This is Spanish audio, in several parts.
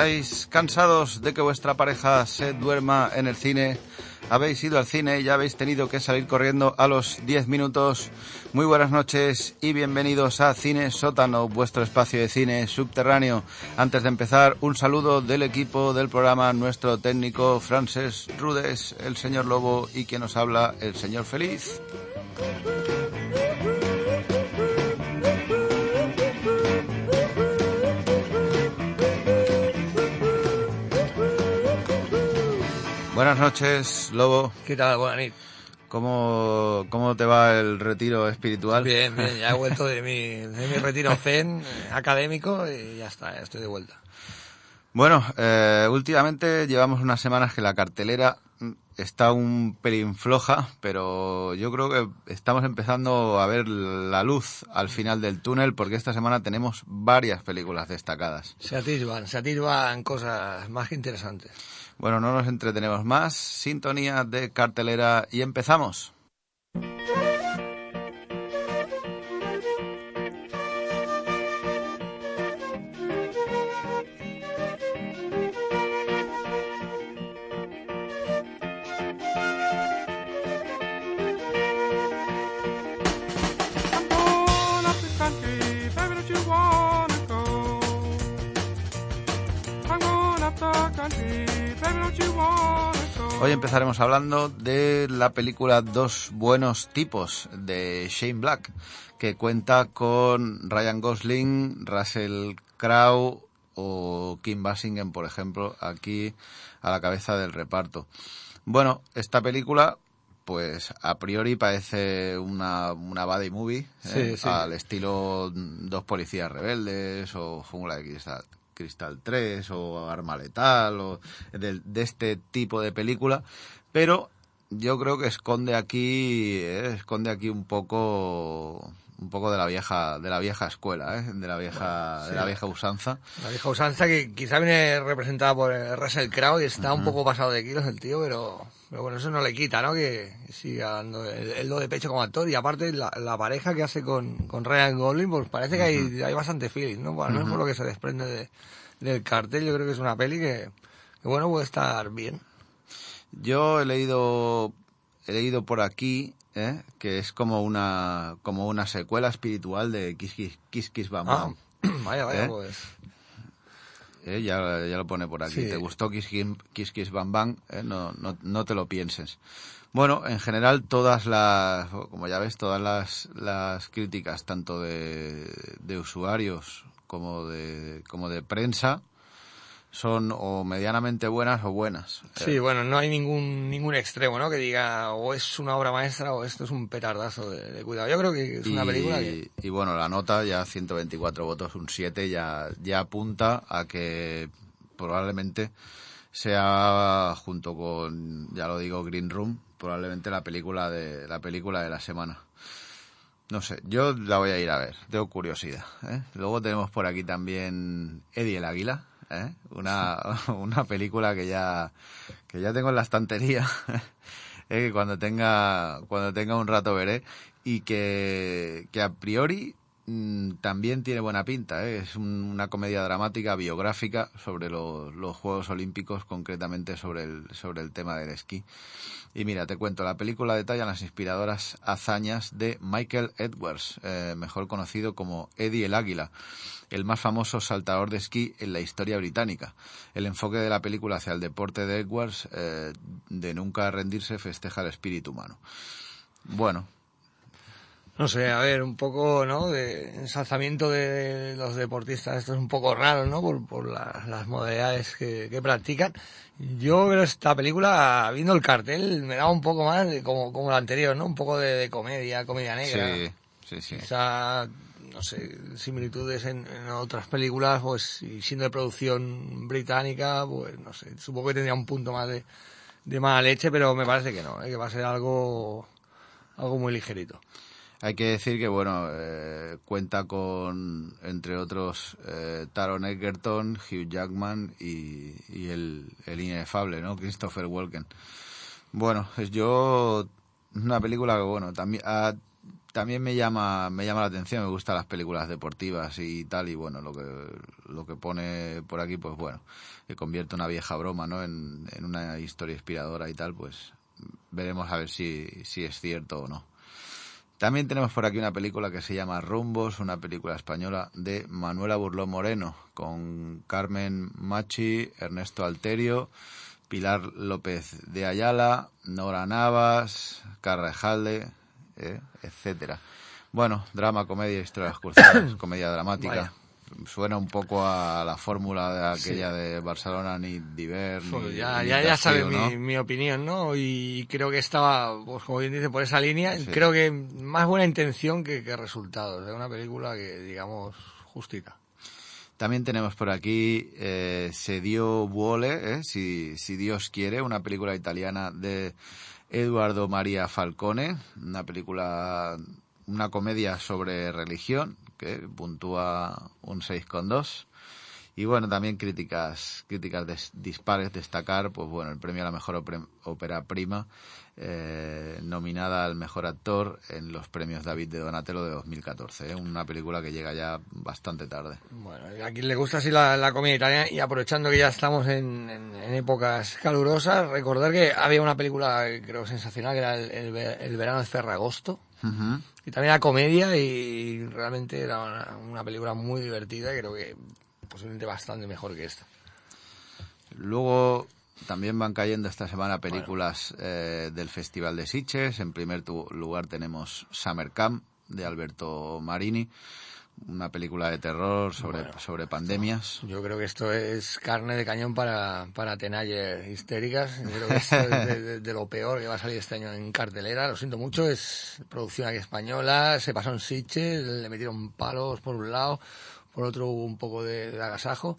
¿Estáis cansados de que vuestra pareja se duerma en el cine? Habéis ido al cine y ya habéis tenido que salir corriendo a los 10 minutos. Muy buenas noches y bienvenidos a Cine Sótano, vuestro espacio de cine subterráneo. Antes de empezar, un saludo del equipo del programa, nuestro técnico Frances Rudes, el señor Lobo y quien nos habla, el señor Feliz. Buenas noches, Lobo. ¿Qué tal? Buenas. ¿Cómo, ¿Cómo te va el retiro espiritual? Bien, bien, ya he vuelto de mi, de mi retiro zen eh, académico y ya está, ya estoy de vuelta. Bueno, eh, últimamente llevamos unas semanas que la cartelera está un pelín floja, pero yo creo que estamos empezando a ver la luz al final del túnel porque esta semana tenemos varias películas destacadas. Se atisban, se atisban cosas más que interesantes. Bueno, no nos entretenemos más. Sintonía de cartelera y empezamos. Empezaremos hablando de la película Dos buenos tipos de Shane Black, que cuenta con Ryan Gosling, Russell Crowe o Kim Basinger, por ejemplo, aquí a la cabeza del reparto. Bueno, esta película pues a priori parece una, una body movie, ¿eh? al estilo Dos policías rebeldes o Fórmula de Cristal. Cristal 3 o Arma Letal o de, este tipo de película, pero yo creo que esconde aquí eh, esconde aquí un poco un poco de la vieja de la vieja escuela ¿eh? de la vieja de la vieja usanza la vieja usanza que quizá viene representada por Russell Crowe y está un poco pasado de kilos el tío pero pero bueno eso no le quita no que siga dando el, lo de pecho como actor y aparte la, pareja que hace con, con Ryan Gosling pues parece que hay, hay bastante feeling no bueno, no es por lo que se desprende de, del cartel yo creo que es una peli que, que bueno puede estar bien yo he leído he leído por aquí ¿eh? que es como una como una secuela espiritual de Kiss Kiss, Kiss, Kiss Bam Bam. Ah, vaya, vaya, ¿Eh? pues. ¿Eh? Ya, ya, lo pone por aquí. Sí. ¿Te gustó Kiss Kiss, Kiss, Bam Bam? ¿Eh? No, no, no te lo pienses. Bueno, en general todas las, como ya ves, todas las, las críticas, tanto de, de usuarios como de, como de prensa, son o medianamente buenas o buenas. Sí, bueno, no hay ningún ningún extremo, ¿no? Que diga o es una obra maestra o esto es un petardazo de, de cuidado. Yo creo que es una y, película que... Y bueno, la nota ya 124 votos, un 7, ya, ya apunta a que probablemente sea junto con, ya lo digo, Green Room, probablemente la película de la película de la semana. No sé, yo la voy a ir a ver, tengo curiosidad. ¿eh? Luego tenemos por aquí también Eddie el Águila, ¿eh? una, una película que ya, que ya tengo en la estantería, ¿eh? que cuando tenga, cuando tenga un rato veré, y que, que a priori mm, también tiene buena pinta. ¿eh? Es una comedia dramática, biográfica, sobre los Juegos Olímpicos, concretamente sobre el, sobre el tema del esquí. Y mira, te cuento, la película detalla las inspiradoras hazañas de Michael Edwards, eh, mejor conocido como Eddie el Águila, el más famoso saltador de esquí en la historia británica. El enfoque de la película hacia el deporte de Edwards, eh, de nunca rendirse, festeja el espíritu humano. Bueno, no sé, a ver, un poco, ¿no? De ensalzamiento de los deportistas, esto es un poco raro, ¿no? Por, por las modalidades que, que, practican. Yo creo esta película, viendo el cartel, me daba un poco más de, como, como la anterior, ¿no? Un poco de, comedia, comedia negra. Sí, sí, sí. Quizá, no sé, similitudes en, en, otras películas, pues, y siendo de producción británica, pues, no sé, supongo que tendría un punto más de, de mala leche, pero me parece que no, ¿eh? que va a ser algo, algo muy ligerito. Hay que decir que, bueno, eh, cuenta con, entre otros, eh, Taron Egerton, Hugh Jackman y, el, el, inefable, ¿no? Christopher Walken. Bueno, es yo, una película que, bueno, también, ah, también me llama, me llama la atención, me gustan las películas deportivas y tal, y bueno, lo que, lo que pone por aquí, pues bueno, que convierte una vieja broma, ¿no? En, en una historia inspiradora y tal, pues veremos a ver si, si es cierto o no. También tenemos por aquí una película que se llama Rumbos, una película española de Manuela Burló Moreno, con Carmen Machi, Ernesto Alterio, Pilar López de Ayala, Nora Navas, Carrejalde, eh, etcétera. Bueno, drama, comedia, historias cruzadas, comedia dramática. Vaya. Suena un poco a la fórmula de aquella sí. de Barcelona, ni Diver, ni, pues ya, ni ya, ya sabes ¿no? mi, mi, opinión, ¿no? Y creo que estaba, pues como bien dice, por esa línea. Sí. Creo que más buena intención que, que resultados. Es una película que, digamos, justita. También tenemos por aquí eh, Se dio vuole, eh, si, si Dios quiere, una película italiana de Eduardo María Falcone, una película, una comedia sobre religión que puntúa un 6,2. Y bueno, también críticas, críticas des, dispares, destacar, pues bueno, el premio a la mejor ópera prima, eh, nominada al mejor actor en los premios David de Donatello de 2014. ¿eh? Una película que llega ya bastante tarde. Bueno, a quien le gusta así la, la comedia italiana y aprovechando que ya estamos en, en, en, épocas calurosas, recordar que había una película, creo, sensacional, que era El, el, el verano de Ferragosto. Uh -huh. Y también era comedia y realmente era una, una película muy divertida y creo que posiblemente bastante mejor que esta. Luego también van cayendo esta semana películas bueno. eh, del Festival de Sitges. En primer lugar tenemos Summer Camp de Alberto Marini, una película de terror sobre, bueno, sobre pandemias. Yo creo que esto es carne de cañón para, para tenaller histéricas. Yo creo que esto es de, de, de, lo peor que va a salir este año en cartelera. Lo siento mucho, es producción aquí española. Se pasó en Sitges, le metieron palos por un lado, por otro hubo un poco de, de agasajo.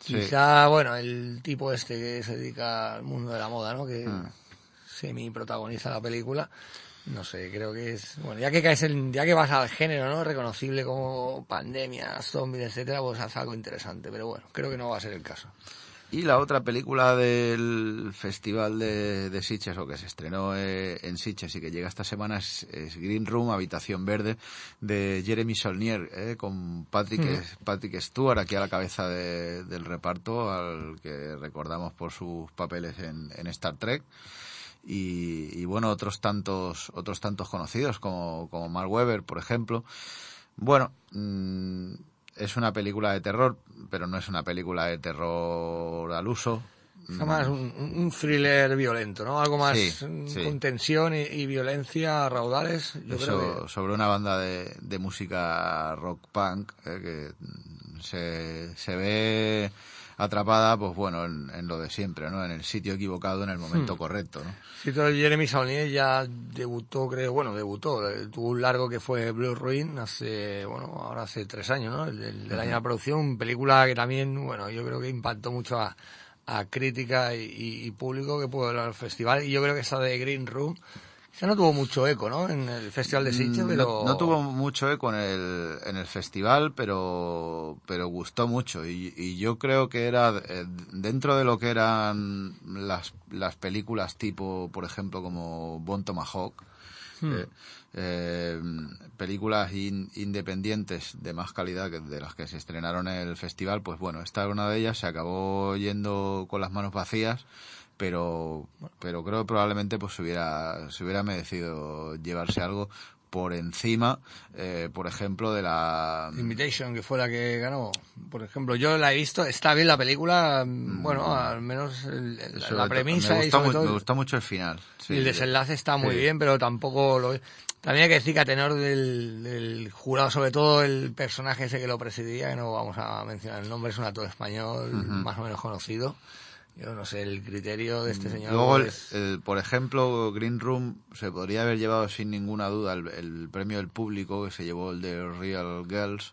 Sí. Quizá, bueno, el tipo este que se dedica al mundo de la moda, ¿no? Que mm. semi protagoniza la película. No sé, creo que es, bueno, ya que caes en, ya que vas al género, ¿no? Reconocible como pandemia, zombies, etcétera, pues haz algo interesante, pero bueno, creo que no va a ser el caso. Y la otra película del Festival de, de Sitges, o que se estrenó eh, en Sitges y que llega esta semana, es, es, Green Room, Habitación Verde, de Jeremy Saulnier, eh, con Patrick, mm. Patrick Stewart aquí a la cabeza de, del reparto, al que recordamos por sus papeles en, en Star Trek. Y, y, bueno, otros tantos, otros tantos conocidos, como, como Mark Webber, por ejemplo. Bueno, mmm, es una película de terror, pero no es una película de terror al uso. Es más un, un thriller violento, ¿no? Algo más sí, sí. con tensión y, y, violencia raudales. Yo Eso, creo que... Sobre una banda de, de música rock punk eh, que se, se ve atrapada, pues bueno, en, en, lo de siempre, ¿no? En el sitio equivocado, en el momento hmm. correcto, ¿no? Sí, todo Jeremy Saulnier ya debutó, creo, bueno, debutó, eh, tuvo un largo que fue Blue Ruin hace, bueno, ahora hace tres años, ¿no? El, el, el año de producción, película que también, bueno, yo creo que impactó mucho a, a crítica y, y, público que pudo ver al festival, y yo creo que esta de Green Room, ya no tuvo mucho eco, ¿no? En el Festival de Sitges, pero... No, no, tuvo mucho eco en el, en el festival, pero, pero gustó mucho. Y, y yo creo que era, eh, dentro de lo que eran las, las películas tipo, por ejemplo, como Bon Tomahawk, hmm. eh, eh, películas independientes de más calidad que de las que se estrenaron en el festival, pues bueno, esta es una de ellas, se acabó yendo con las manos vacías, pero pero creo que probablemente pues hubiera se hubiera merecido llevarse algo por encima, eh, por ejemplo, de la... Invitation, que fue la que ganó. Por ejemplo, yo la he visto, está bien la película, mm, bueno, al menos la premisa me y sobre todo... Me gusta mucho el final. el desenlace está muy bien, pero tampoco lo... También hay que decir que a tenor del, jurado, sobre todo el personaje ese que lo presidía, que no vamos a mencionar el nombre, es un actor español más o menos conocido. Yo no sé, el criterio de este mm, señor. Luego, por ejemplo, Green Room se podría haber llevado sin ninguna duda el, premio del público, que se llevó el de Real Girls.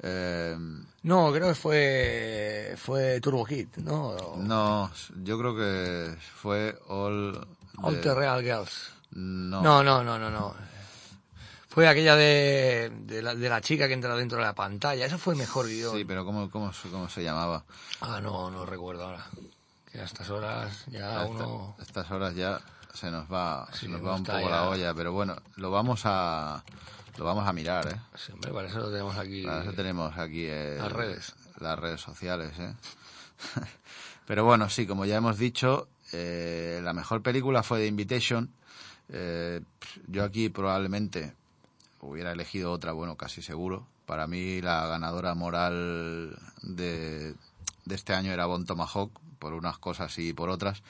Eh, no, creo que fue fue Turbo Kid, ¿no? No, yo creo que fue All. All the Real Girls. No. no, no, no, no, Fue aquella de, de, la, de la chica que entra dentro de la pantalla. Eso fue mejor guion. Sí, pero ¿cómo, cómo, cómo se llamaba? Ah, no, no recuerdo ahora a estas horas ya uno... estas horas ya se nos va, se nos va un poco la olla, pero bueno, lo vamos a lo vamos a mirar, ¿eh? Siempre, para eso lo tenemos aquí. Para eso tenemos aquí eh, las redes. Las redes sociales, ¿eh? pero bueno, sí, como ya hemos dicho, eh, la mejor película fue The Invitation. Eh, yo aquí probablemente hubiera elegido otra, bueno, casi seguro. Para mí la ganadora moral de, de este año era Bon Tomahawk, por unas cosas y por otras.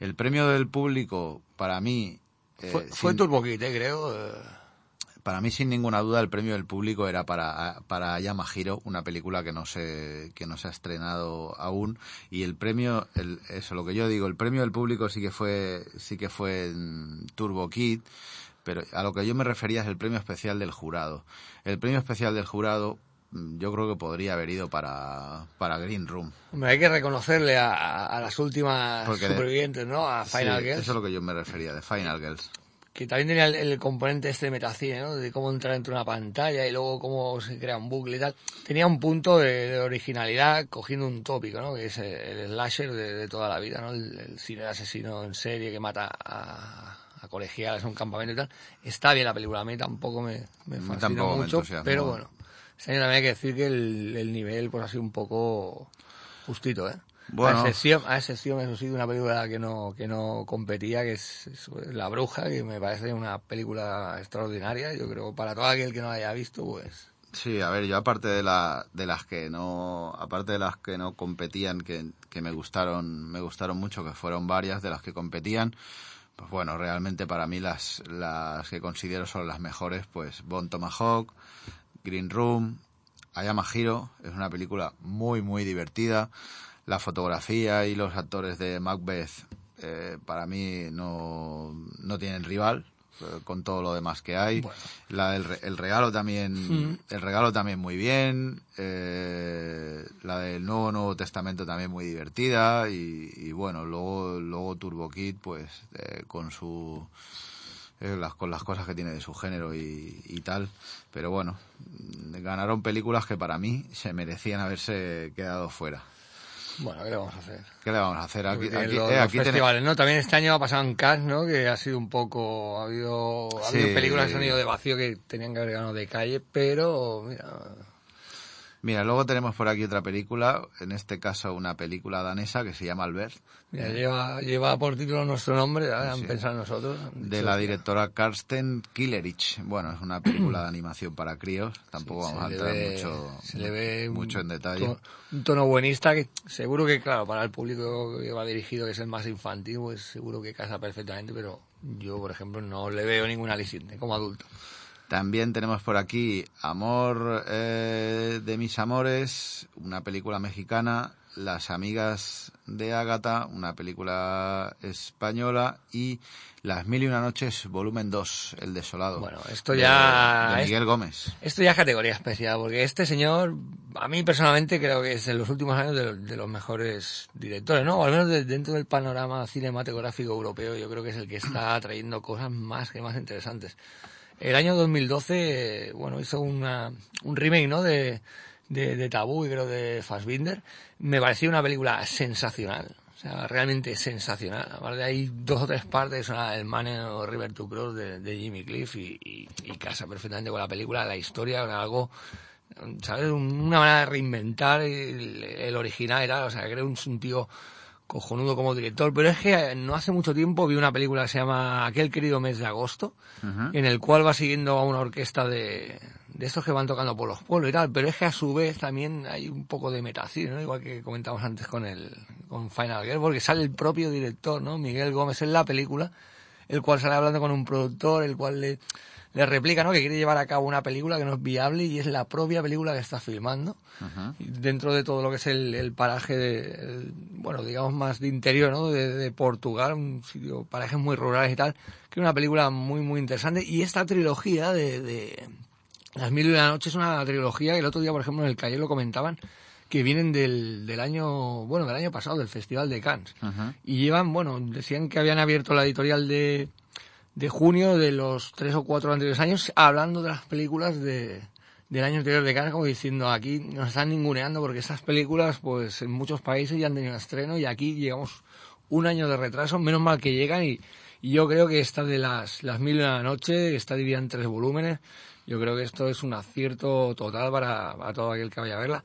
El premio del público, para mí... Eh, fue, fue eh, creo. Eh. Para mí, sin ninguna duda, el premio del público era para, para Yamahiro, una película que no se, que no se ha estrenado aún. Y el premio, el, eso lo que yo digo, el premio del público sí que fue, sí que fue en Turbo Kid pero a lo que yo me refería es el premio especial del jurado. El premio especial del jurado yo creo que podría haber ido para, para Green Room. hay que reconocerle a, las últimas supervivientes, ¿no? A Final Girls. Eso es lo que yo me refería, de Final Girls. Que también tenía el, componente este de metacine, ¿no? De cómo entrar dentro de una pantalla y luego cómo se crea un bucle y tal. Tenía un punto de, originalidad cogiendo un tópico, ¿no? Que es el, slasher de, toda la vida, ¿no? El, cine de asesino en serie que mata a, a colegiales en un campamento y tal. Está bien la película, a mí tampoco me, me fascina mucho, pero bueno este año también hay que decir que el, nivel pues ha sido un poco justito, ¿eh? Bueno. A excepción, a excepción, eso sí, de una película que no, que no competía, que es, La Bruja, que me parece una película extraordinaria. Yo creo, para todo aquel que no haya visto, pues... Sí, a ver, yo aparte de, la, de las que no, aparte de las que no competían, que, que me gustaron, me gustaron mucho, que fueron varias de las que competían, pues bueno, realmente para mí las, las que considero son las mejores, pues Bon Tomahawk, Green Room, Ayama Hiro, es una película muy, muy divertida. La fotografía y los actores de Macbeth eh, para mí no, no tienen rival eh, con todo lo demás que hay. La, el, regalo también, mm. el regalo también muy bien. Eh, la del Nuevo Nuevo Testamento también muy divertida y, bueno, luego luego Turbo Kid pues con su eh, las, con las cosas que tiene de su género y, tal. Pero bueno, ganaron películas que para mí se merecían haberse quedado fuera. Bueno, ¿qué le vamos a hacer? ¿Qué le vamos a hacer? Aquí, eh, festivales, ¿no? También este año ha pasado en Cannes, ¿no? Que ha sido un poco... Ha habido, ha habido películas que han ido de vacío que tenían que haber ganado de calle, pero... Mira, Mira, luego tenemos por aquí otra película, en este caso una película danesa que se llama Albert. Mira, lleva, lleva por título nuestro nombre, han pensado nosotros. De la directora Karsten Killerich. Bueno, es una película de animación para críos, tampoco vamos a entrar mucho, se le ve mucho en detalle. un tono buenista que seguro que, claro, para el público que va dirigido, que es el más infantil, pues seguro que casa perfectamente, pero yo, por ejemplo, no le veo ninguna aliciente como adulto. También tenemos por aquí Amor eh, de mis amores, una película mexicana, Las amigas de Ágata, una película española y Las mil y una noches, volumen 2, El desolado. Bueno, esto ya... De, Miguel Gómez. Esto ya es categoría especial, porque este señor, a mí personalmente creo que es en los últimos años de, los mejores directores, ¿no? O al menos dentro del panorama cinematográfico europeo, yo creo que es el que está trayendo cosas más que más interesantes. El año 2012, bueno, hizo una, un remake, ¿no? De, de, Tabú y creo de Fassbinder. Me pareció una película sensacional. O sea, realmente sensacional. Aparte hay dos o tres partes, una, el Man o River to Cross de, Jimmy Cliff y, casa perfectamente con la película, la historia, algo, ¿sabes? Una manera de reinventar el, original era, o sea, creo un, un tío cojonudo como director, pero es que no hace mucho tiempo vi una película que se llama Aquel querido mes de agosto, en el cual va siguiendo a una orquesta de, de estos que van tocando por los pueblos y tal, pero es que a su vez también hay un poco de metacine, ¿no? Igual que comentamos antes con el con Final Girl, porque sale el propio director, ¿no? Miguel Gómez en la película, el cual sale hablando con un productor, el cual le le replica, ¿no? Que quiere llevar a cabo una película que no es viable y es la propia película que está filmando. Dentro de todo lo que es el, paraje de, bueno, digamos más de interior, ¿no? De, Portugal, un sitio, parajes muy rurales y tal, que es una película muy, muy interesante. Y esta trilogía de, Las Mil y una Noches es una trilogía que el otro día, por ejemplo, en el calle lo comentaban, que vienen del, del año, bueno, del año pasado, del Festival de Cannes. Y llevan, bueno, decían que habían abierto la editorial de de junio de los tres o cuatro anteriores años, hablando de las películas de, del año anterior de Cannes, diciendo aquí nos están ninguneando porque esas películas, pues en muchos países ya han tenido estreno y aquí llegamos un año de retraso, menos mal que llegan y, yo creo que esta de las, las mil de la noche, está dividida en tres volúmenes, yo creo que esto es un acierto total para, para todo aquel que vaya a verla.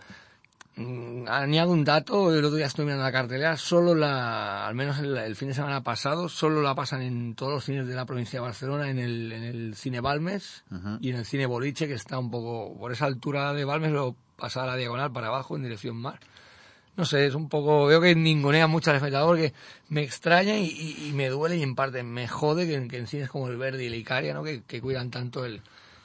Mm, añado un dato, el otro día estoy mirando la cartelera, solo la, al menos el, fin de semana pasado, solo la pasan en todos los cines de la provincia de Barcelona, en el, en el cine Balmes y en el cine Boliche, que está un poco por esa altura de Balmes, lo pasa a la diagonal para abajo en dirección mar. No sé, es un poco, veo que ningunea mucho al espectador, que me extraña y, me duele y en parte me jode que, en cines como el Verde y el Icaria, ¿no? que, que cuidan tanto el,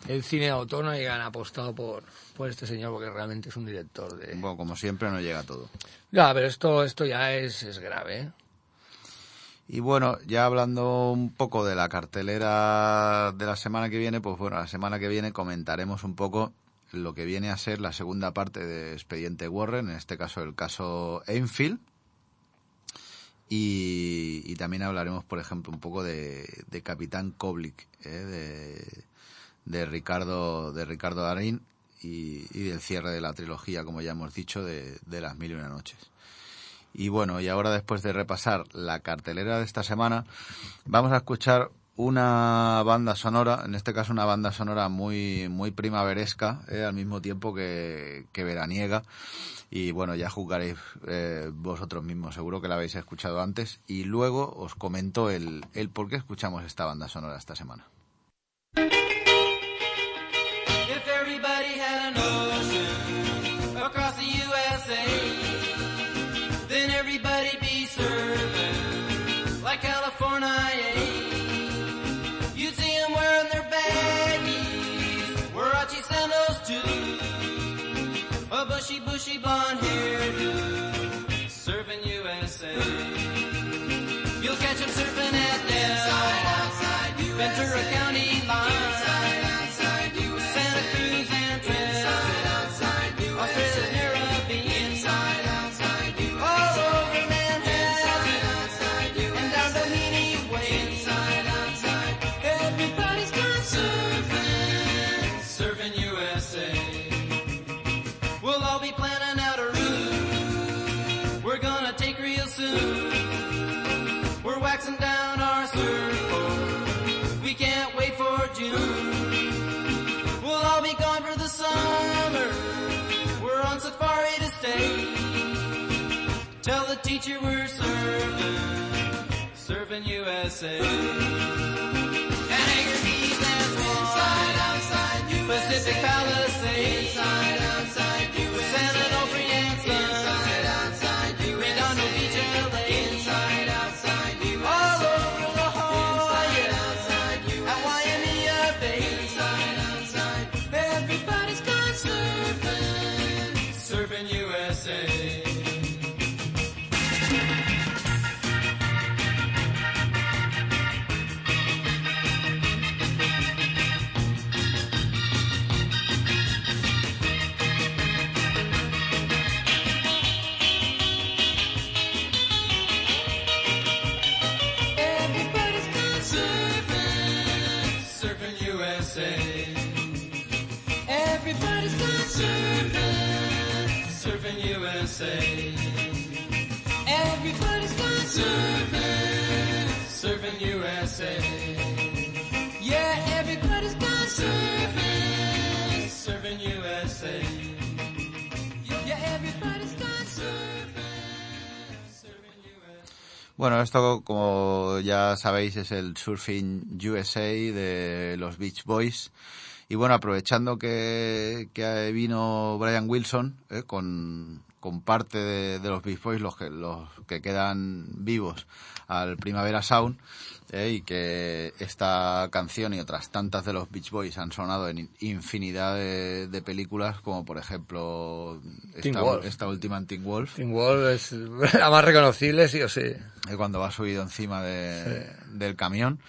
el cine autónomo y han apostado por, por este señor porque realmente es un director de... Bueno, como siempre no llega todo. Ya, pero esto, esto ya es, es grave. ¿eh? Y bueno, ya hablando un poco de la cartelera de la semana que viene, pues bueno, la semana que viene comentaremos un poco lo que viene a ser la segunda parte de Expediente Warren, en este caso el caso Enfield. Y, también hablaremos, por ejemplo, un poco de, Capitán Koblik, ¿eh? de, de Ricardo de Ricardo Darín y, del cierre de la trilogía, como ya hemos dicho, de, las mil y una noches. Y bueno, y ahora después de repasar la cartelera de esta semana, vamos a escuchar una banda sonora, en este caso una banda sonora muy, muy primaveresca, eh, al mismo tiempo que, que, veraniega. Y bueno, ya juzgaréis eh, vosotros mismos, seguro que la habéis escuchado antes. Y luego os comento el, el por qué escuchamos esta banda sonora esta semana. across the USA. We're waxing down our surfboard. We can't wait for June. We'll all be gone for the summer. We're on safari to stay. Tell the teacher we're surfing. Surfing USA. Pacific Palisades. Inside, outside, San Everybody's surfing, surfing USA. Yeah, everybody's gone surfing, surfing USA. Yeah, everybody's gone surfing, surfing USA. Bueno, esto, como ya sabéis, es el Surfing USA de los Beach Boys. Y bueno, aprovechando que, que vino Brian Wilson eh, con, con parte de, de los Beach Boys, los que, los que quedan vivos al Primavera Sound, eh, y que esta canción y otras tantas de los Beach Boys han sonado en infinidad de, de películas, como por ejemplo esta, esta última en Teen Wolf, Teen Wolf es la más reconocible, sí o sí. eh, cuando va subido encima de, del camión.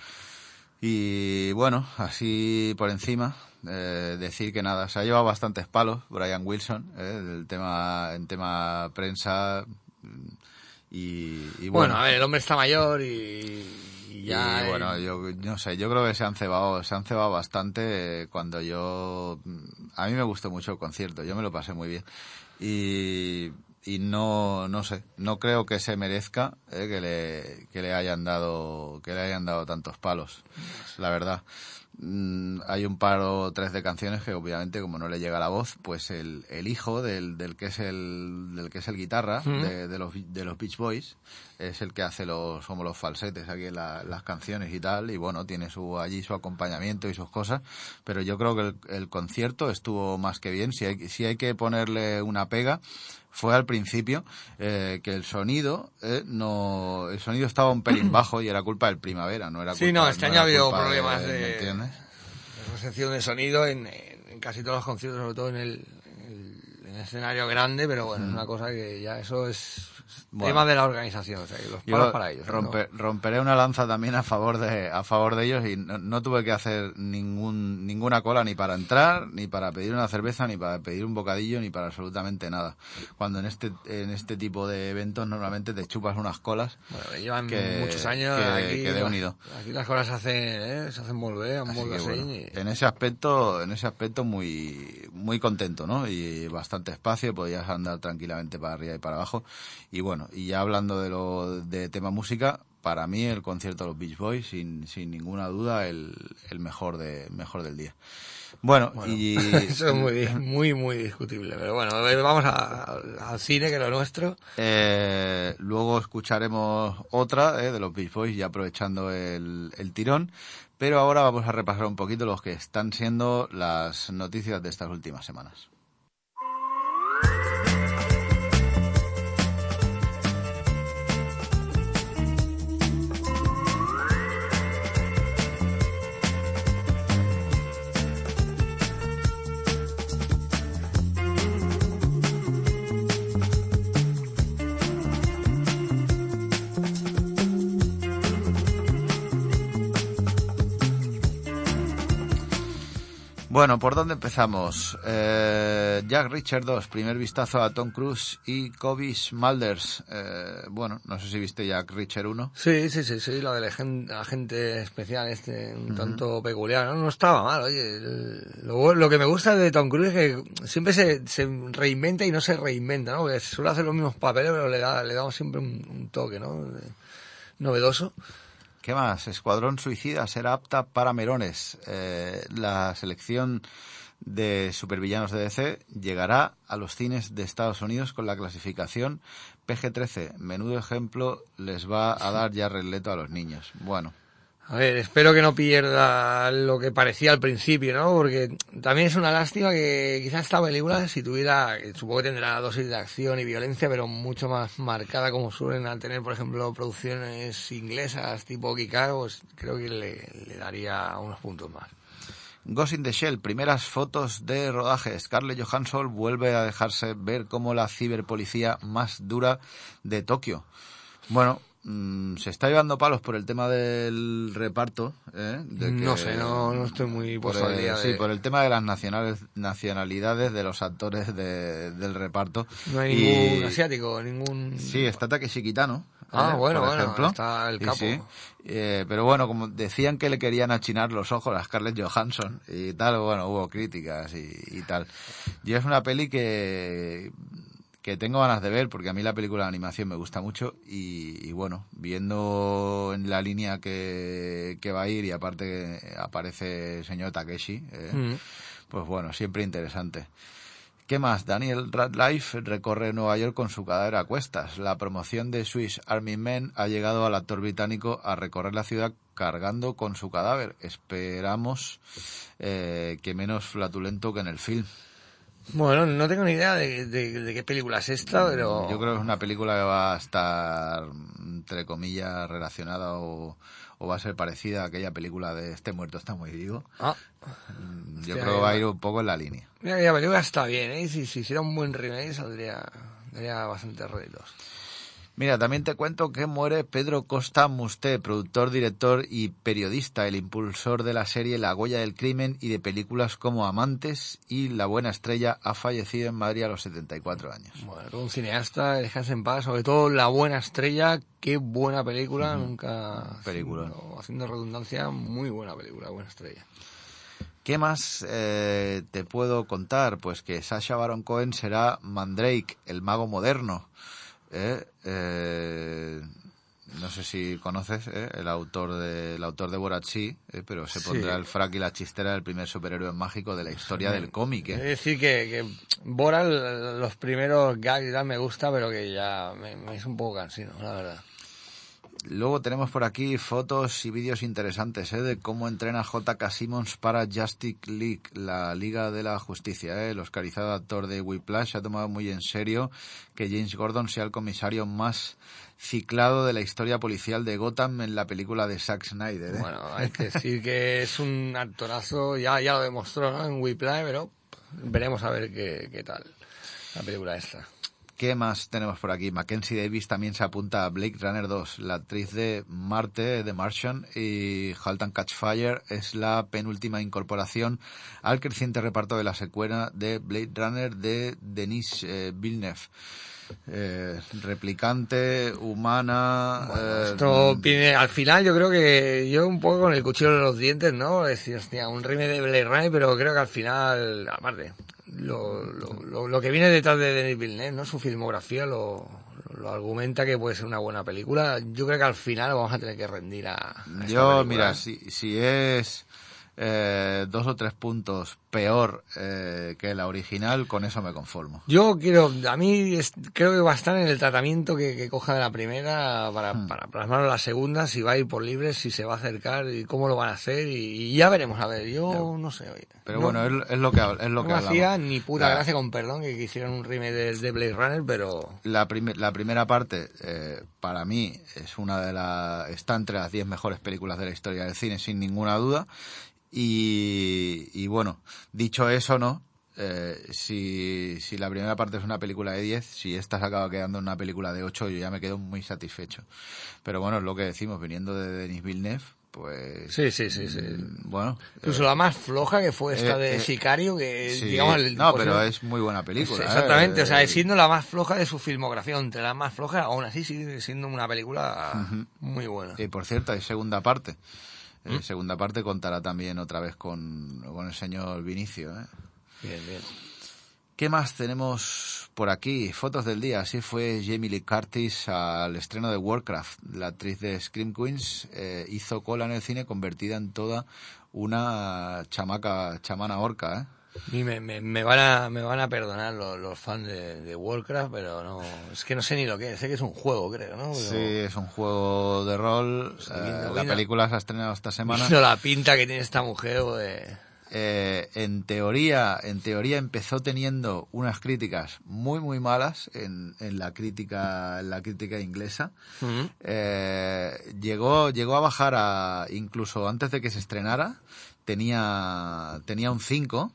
Y bueno, así por encima, eh, decir que nada, se ha llevado bastantes palos Brian Wilson, eh, del tema, en tema prensa. Y, y Bueno, bueno, a ver, el hombre está mayor y, y ya... y bueno, yo no sé, yo creo que se han cebado, se han cebado bastante eh, cuando yo, a mí me gustó mucho el concierto, yo me lo pasé muy bien y, y no, no sé, no creo que se merezca eh, que le, que le hayan dado, que le hayan dado tantos palos, la verdad. Mm, hay un par o tres de canciones que obviamente como no le llega la voz pues el, el hijo del, del que es el del que es el guitarra de, de los de los Beach Boys es el que hace los como los falsetes aquí en la- las canciones y tal y bueno tiene su allí su acompañamiento y sus cosas pero yo creo que el, el concierto estuvo más que bien. Si hay si hay que ponerle una pega fue al principio eh, que el sonido eh, no el sonido estaba un pelín bajo y era culpa del primavera no era Sí, culpa- no, este año era ha habido problemas ¿me de- entiendes? recepción de sonido en, en- casi todos los conciertos, sobre todo en el, en el- en el escenario grande, pero bueno, es una cosa que ya eso es Bueno. tema de la organización, o sea, que los palos para ellos. romperé una lanza también a favor de a favor de ellos y no, no tuve que hacer ningún ninguna cola ni para entrar ni para pedir una cerveza ni para pedir un bocadillo ni para absolutamente nada cuando en este en este tipo de eventos normalmente te chupas unas colas Bueno, llevan que- muchos años que- aquí. que de las- unido. Aquí las cosas se hacen, ¿eh? se hacen volver, Así volver que, bueno, y- en ese aspecto en ese aspecto muy muy contento no y bastante espacio podías andar tranquilamente para arriba y para abajo y bueno y ya hablando de lo de tema música para mí el concierto de los Beach Boys sin, sin ninguna duda el, el mejor de mejor del día bueno, y Eso es muy, muy, muy discutible. Pero bueno, vamos a- al cine, que es lo nuestro. Eh, luego escucharemos otra eh, de los Beach Boys, ya aprovechando el, el tirón. Pero ahora vamos a repasar un poquito los que están siendo las noticias de estas últimas semanas. Bueno, ¿por dónde empezamos? Eh, Jack Richard 2, primer vistazo a Tom Cruise y Kobe Smulders. Eh, bueno, no sé si viste Jack Richard 1. Sí, sí, sí, sí, lo del agen- agente especial este, un tanto peculiar, ¿no? No estaba mal, oye. Lo, que me gusta de Tom Cruise es que siempre se, se reinventa y no se reinventa, ¿no? Porque suele hacer los mismos papeles, pero le da, le damos siempre un, un toque, ¿no? Novedoso. ¿Qué más? Escuadrón Suicida será apta para merones. Eh, la selección de supervillanos de DC llegará a los cines de Estados Unidos con la clasificación PG-13. Menudo ejemplo les va a dar Jared Leto a los niños. Bueno, A ver, espero que no pierda lo que parecía al principio, ¿no? Porque también es una lástima que quizás esta película, si tuviera, supongo que tendrá dosis de acción y violencia, pero mucho más marcada como suelen tener, por ejemplo, producciones inglesas tipo Kikar, pues creo que le, le daría unos puntos más. Ghost in the Shell, primeras fotos de rodaje. Scarlett Johansson vuelve a dejarse ver como la ciberpolicía más dura de Tokio. Bueno, mm, se está llevando palos por el tema del reparto. ¿eh? De No sé, no- no estoy muy por puesto al el- Sí, por el tema de las nacionales, nacionalidades de los actores de- del reparto. No hay Y- ningún asiático, ningún... Sí, está Takeshi Kitano. Ah, ¿eh? bueno, por bueno, ejemplo. está el capo. sí, eh, pero bueno, como decían que le querían achinar los ojos a Scarlett Johansson y tal, bueno, hubo críticas y, y tal. Y es una peli que que tengo ganas de ver porque a mí la película de animación me gusta mucho y, y bueno, viendo en la línea que, que va a ir y aparte aparece el señor Takeshi, eh, Mm. pues bueno, siempre interesante. ¿Qué más? Daniel Radcliffe recorre Nueva York con su cadáver a cuestas. La promoción de Swiss Army Men ha llegado al actor británico a recorrer la ciudad cargando con su cadáver. Esperamos eh, que menos flatulento que en el film. Bueno, no tengo ni idea de, de- de qué película es esta, pero... Yo creo que es una película que va a estar, entre comillas, relacionada o, o va a ser parecida a aquella película de Este muerto está muy vivo. Ah, Yo Hostia, creo que va a ir un poco en la línea. mira que la película está bien, ¿eh? Si, si hiciera un buen remake saldría... Daría bastantes réditos. Mira, también te cuento que muere Pedro Costa Musté, productor, director y periodista, el impulsor de la serie La Goya del Crimen y de películas como Amantes y La Buena Estrella, ha fallecido en Madrid a los 74 años. Bueno, un cineasta, dejarse en paz, sobre todo La Buena Estrella, qué buena película, nunca... Haciendo, haciendo redundancia, muy buena película, Buena Estrella. ¿Qué más eh, te puedo contar? Pues que Sasha Baron Cohen será Mandrake, el mago moderno. ¿Eh? Eh, no sé si conoces ¿eh? el autor de el autor de Borat sí, ¿eh? pero se Sí. pondrá el frac y la chistera del primer superhéroe mágico de la historia del cómic. Es ¿eh? decir, que, que Bora, l- los primeros gags me gusta, pero que ya me, me es un poco cansino, la verdad. Luego tenemos por aquí fotos y vídeos interesantes ¿eh? de cómo entrena J.K. Simmons para Justice League, la Liga de la Justicia. ¿eh? El oscarizado actor de Whiplash ha tomado muy en serio que James Gordon sea el comisario más ciclado de la historia policial de Gotham en la película de Zack Snyder. ¿eh? Bueno, hay que decir que es un actorazo, ya, ya lo demostró en Whiplash, pero veremos a ver qué, qué tal la película esta. ¿Qué más tenemos por aquí? Mackenzie Davis también se apunta a Blade Runner 2. La actriz de Marte, de Martian, y Halt and Catch Fire es la penúltima incorporación al creciente reparto de la secuela de Blade Runner de Denis eh, Villeneuve. Eh, replicante, humana... eh, Esto viene, al final yo creo que yo un poco con el cuchillo de los dientes, ¿no? Decir, hostia, un remake de Blade Runner, pero creo que al final, aparte, lo, lo, lo, lo que viene detrás de Denis Villeneuve, ¿no? Su filmografía lo, lo argumenta que puede ser una buena película. Yo creo que al final vamos a tener que rendir a, a Yo, mira, si, si es eh, dos o tres puntos peor eh, que la original, con eso me conformo. Yo quiero, a mí es- creo que va a estar en el tratamiento que, que coja de la primera para, Hmm. para plasmarlo en la segunda, si va a ir por libre, si se va a acercar y cómo lo van a hacer y, y ya veremos, a ver, yo no sé. oye. Pero No- bueno, es, es lo que, es lo no que hacía ni puta La- gracia con perdón que hicieran un remake de, de Blade Runner, pero La, prime- la primera parte, eh, para mí, es una de las. está entre las 10 mejores películas de la historia del cine, sin ninguna duda. Y, y bueno, dicho eso, ¿no? Eh, si, si la primera parte es una película de 10, si esta se acaba quedando en una película de 8, yo ya me quedo muy satisfecho. Pero bueno, es lo que decimos, viniendo de Denis Villeneuve, pues. sí, sí, sí, sí. mm, Bueno. Incluso la más floja que fue esta eh, de eh, Sicario, que sí, digamos... el- no, pues, pero eh, es muy buena película. ¿eh? Exactamente, o sea, Eh, siendo la más floja de su filmografía, entre las más flojas, aún así sigue siendo una película muy buena. Y por cierto, hay segunda parte. ¿Mm? Eh, segunda parte contará también otra vez con, con el señor Vinicio. ¿eh? Bien, bien. ¿Qué más tenemos por aquí? Fotos del día. Así fue Jamie Lee Curtis al estreno de Warcraft. La actriz de Scream Queens eh, hizo cola en el cine convertida en toda una chamaca, chamana orca. Y me, me, me van a, me van a perdonar los, los fans de, de Warcraft, pero no, es que no sé ni lo que es, sé que es un juego, creo, ¿no? Pero Sí, es un juego de rol. Eh, la película se ha estrenado esta semana. viendo la pinta que tiene esta mujer, de... Eh, en teoría, en teoría empezó teniendo unas críticas muy muy malas en, en la crítica, en la crítica inglesa. Eh, llegó, llegó a bajar a, incluso antes de que se estrenara, tenía, tenía un 5.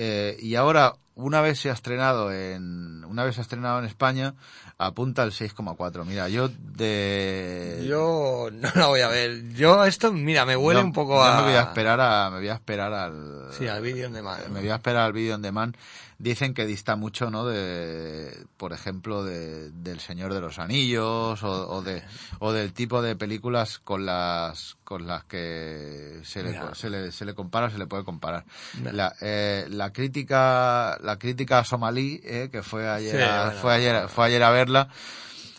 Eh, y ahora, una vez se ha estrenado en, una vez se ha estrenado en España, apunta al 6,4. Mira, yo de, Yo no la voy a ver. Yo esto, mira, me huele un poco a... me voy a esperar a, me voy a esperar al, Sí, al vídeo de madre. me voy a esperar al vídeo on demand. Dicen que dista mucho, ¿no? De, por ejemplo, de, del Señor de los Anillos o, o de o del tipo de películas con las con las que se le, se le, se le compara, se le puede comparar. La, eh, la crítica la crítica somalí, eh, que fue ayer, Sí, a, bueno, fue ayer, bueno. fue ayer a verla,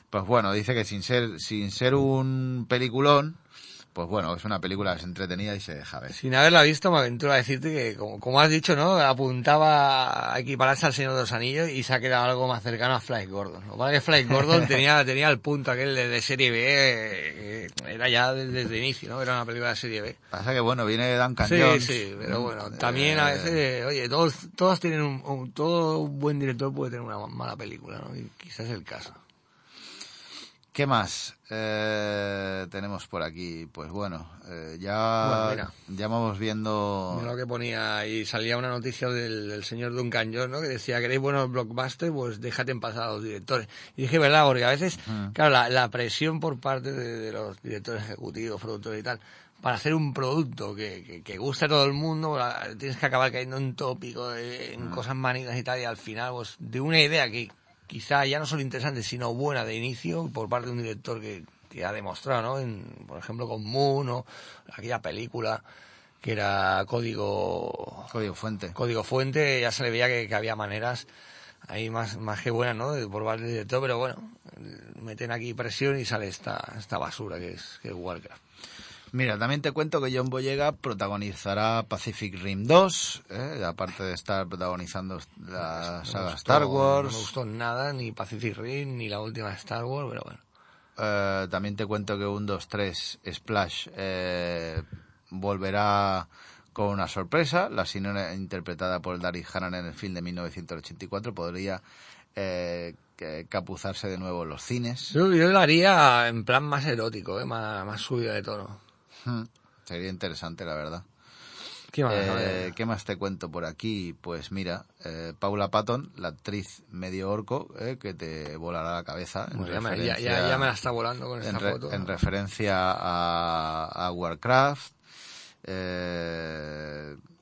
pues bueno, dice que sin ser, sin ser un peliculón, pues bueno, es una película que es entretenida y se deja ver. Sin haberla visto, me aventuro a decirte que, como, como has dicho, ¿no? Apuntaba a equipararse al Señor de los Anillos y se ha quedado algo más cercano a Flash Gordon. Lo que que Flash Gordon tenía, tenía el punto aquel de, de serie B, eh, era ya desde, desde el inicio, ¿no? Era una película de serie B. Pasa que bueno, viene Duncan Sí, Jones. sí, pero bueno, Eh, también a veces, oye, todos, todos tienen un, un- todo un buen director puede tener una mala película, ¿no? Y quizás es el caso. ¿Qué más eh, tenemos por aquí? Pues bueno, eh, ya, Bueno, ya vamos viendo... Mira lo que ponía y salía una noticia del, del señor Duncan Jones, ¿no? Que decía, ¿queréis buenos blockbusters? Pues déjate en paz a los directores. Y dije, ¿verdad? Porque a veces, claro, la, la presión por parte de, de los directores ejecutivos, productores y tal, para hacer un producto que, que, que guste a todo el mundo, la- tienes que acabar cayendo en tópico, eh, en cosas manías y tal, y al final, pues, de una idea que quizá ya no solo interesante, sino buena de inicio, por parte de un director que, que ha demostrado, ¿no? En, por ejemplo, con Moon o aquella película que era código Código Fuente. código fuente ya se le veía que, que había maneras ahí más más que buenas no por parte del director pero bueno meten aquí presión y sale esta esta basura que es que es Warcraft Mira, también te cuento que John Boyega protagonizará Pacific Rim 2, ¿eh? aparte de estar protagonizando la No saga gustó- Star no Wars. me gustó nada ni Pacific Rim ni la última Star Wars pero bueno Eh, también te cuento que un 2-3 Splash eh, volverá con una sorpresa. La sinora interpretada por Daryl Hannah en el film de 1984 podría eh, que- capuzarse de nuevo en los cines. yo, yo lo haría en plan más erótico ¿eh? más, más subido de tono Hmm, Sería interesante, la verdad. ¿Qué más? Eh. ¿Qué más te cuento por aquí? Pues mira, eh, Paula Patton, la actriz medio orco, eh, que te volará la cabeza. en Bueno, ya, me, ya, ya- me la está volando con esta re- foto en referencia a, a Warcraft.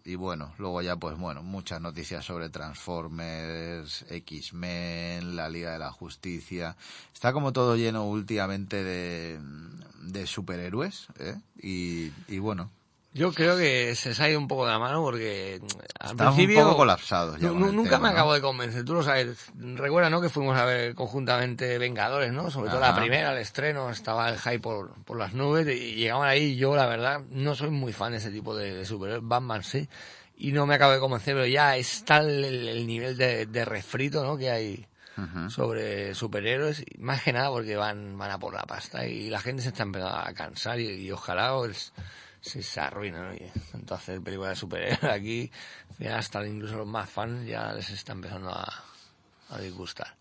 Y bueno, luego ya pues bueno, muchas noticias sobre Transformers, X-Men, la Liga de la Justicia. Está como todo lleno últimamente de, de superhéroes. ¿eh? Y, y bueno, Yo creo que se ido un poco de la mano porque mm, al estamos principio un poco colapsados. ya con nunca tema, me ¿no? acabo de convencer, tú lo sabes. Recuerda, ¿no? Que fuimos a ver conjuntamente Vengadores, ¿no? Sobre todo la primera, el estreno, estaba el hype por, por las nubes y llegaban ahí. y Yo, la verdad, no soy muy fan de ese tipo de, de superhéroes. Batman sí. Y no me acabo de convencer, pero ya es tal el, el nivel de, de refrito, ¿no? Que hay sobre superhéroes. Más que nada porque van, van a por la pasta y la gente se está empezando a cansar y, y ojalá pues, se, arruina, ¿no? Y tanto hacer películas de superhéroes aquí, ya hasta incluso los más fans ya les está empezando a, a disgustar.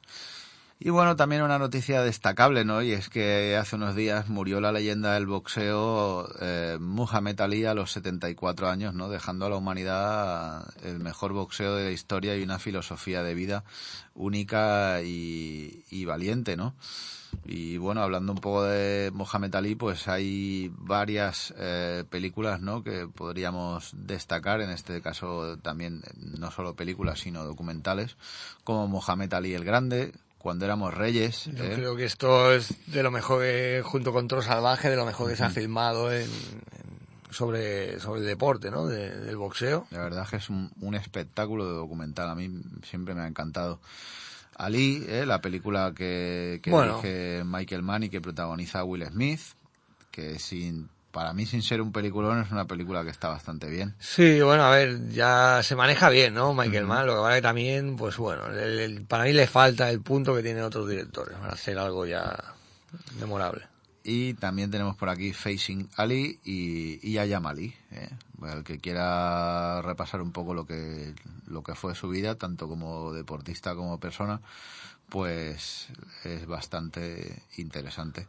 Y bueno, también una noticia destacable, ¿no? Y es que hace unos días murió la leyenda del boxeo eh, Muhammad Ali a los 74 años, ¿no? Dejando a la humanidad el mejor boxeo de la historia y una filosofía de vida única y, y valiente, ¿no? Y bueno, hablando un poco de Mohamed Ali, pues hay varias eh, películas, ¿no? Que podríamos destacar, en este caso también no solo películas, sino documentales, como Mohamed Ali el Grande, cuando éramos reyes. Yo ¿eh? creo que esto es de lo mejor que, junto con Toro Salvaje, de lo mejor que se ha filmado en, en- sobre, sobre el deporte, ¿no? De- del boxeo. La verdad es que es un, un espectáculo de documental. A mí siempre me ha encantado. Ali, ¿eh? la película que, que Bueno. dirige Michael Mann y que protagoniza Will Smith, que sin para mí sin ser un peliculón es una película que está bastante bien. Sí, bueno, a ver, ya se maneja bien, ¿no? Michael Mann, lo que pasa que también, pues bueno, el- el- para mí le falta el punto que tienen otros directores para hacer algo ya memorable. Y también tenemos por aquí Facing Ali y, Ayam Ali. ¿eh? El que quiera repasar un poco lo que, lo que fue su vida, tanto como deportista como persona, pues es bastante interesante.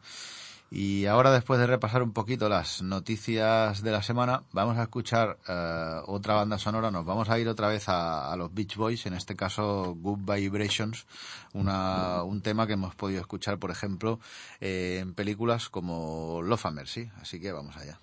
Y ahora, después de repasar un poquito las noticias de la semana, vamos a escuchar eh, otra banda sonora. Nos vamos a ir otra vez a, los Beach Boys, en este caso Good Vibrations, una, un tema que hemos podido escuchar, por ejemplo, eh, en películas como Love and Mercy. Así que vamos allá.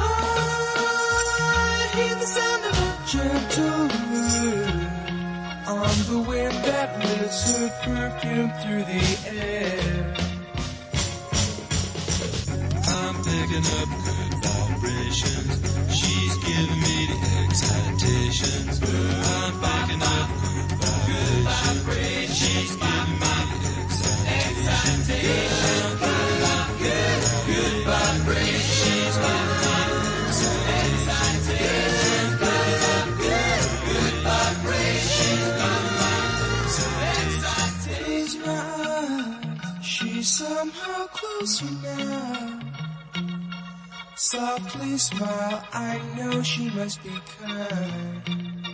I hear the sound of a gentle word on the wind that her perfume through the air. I'm picking up good vibrations. She's giving me the excitations. I'm picking up closer now. Softly smile, I know she must be kind.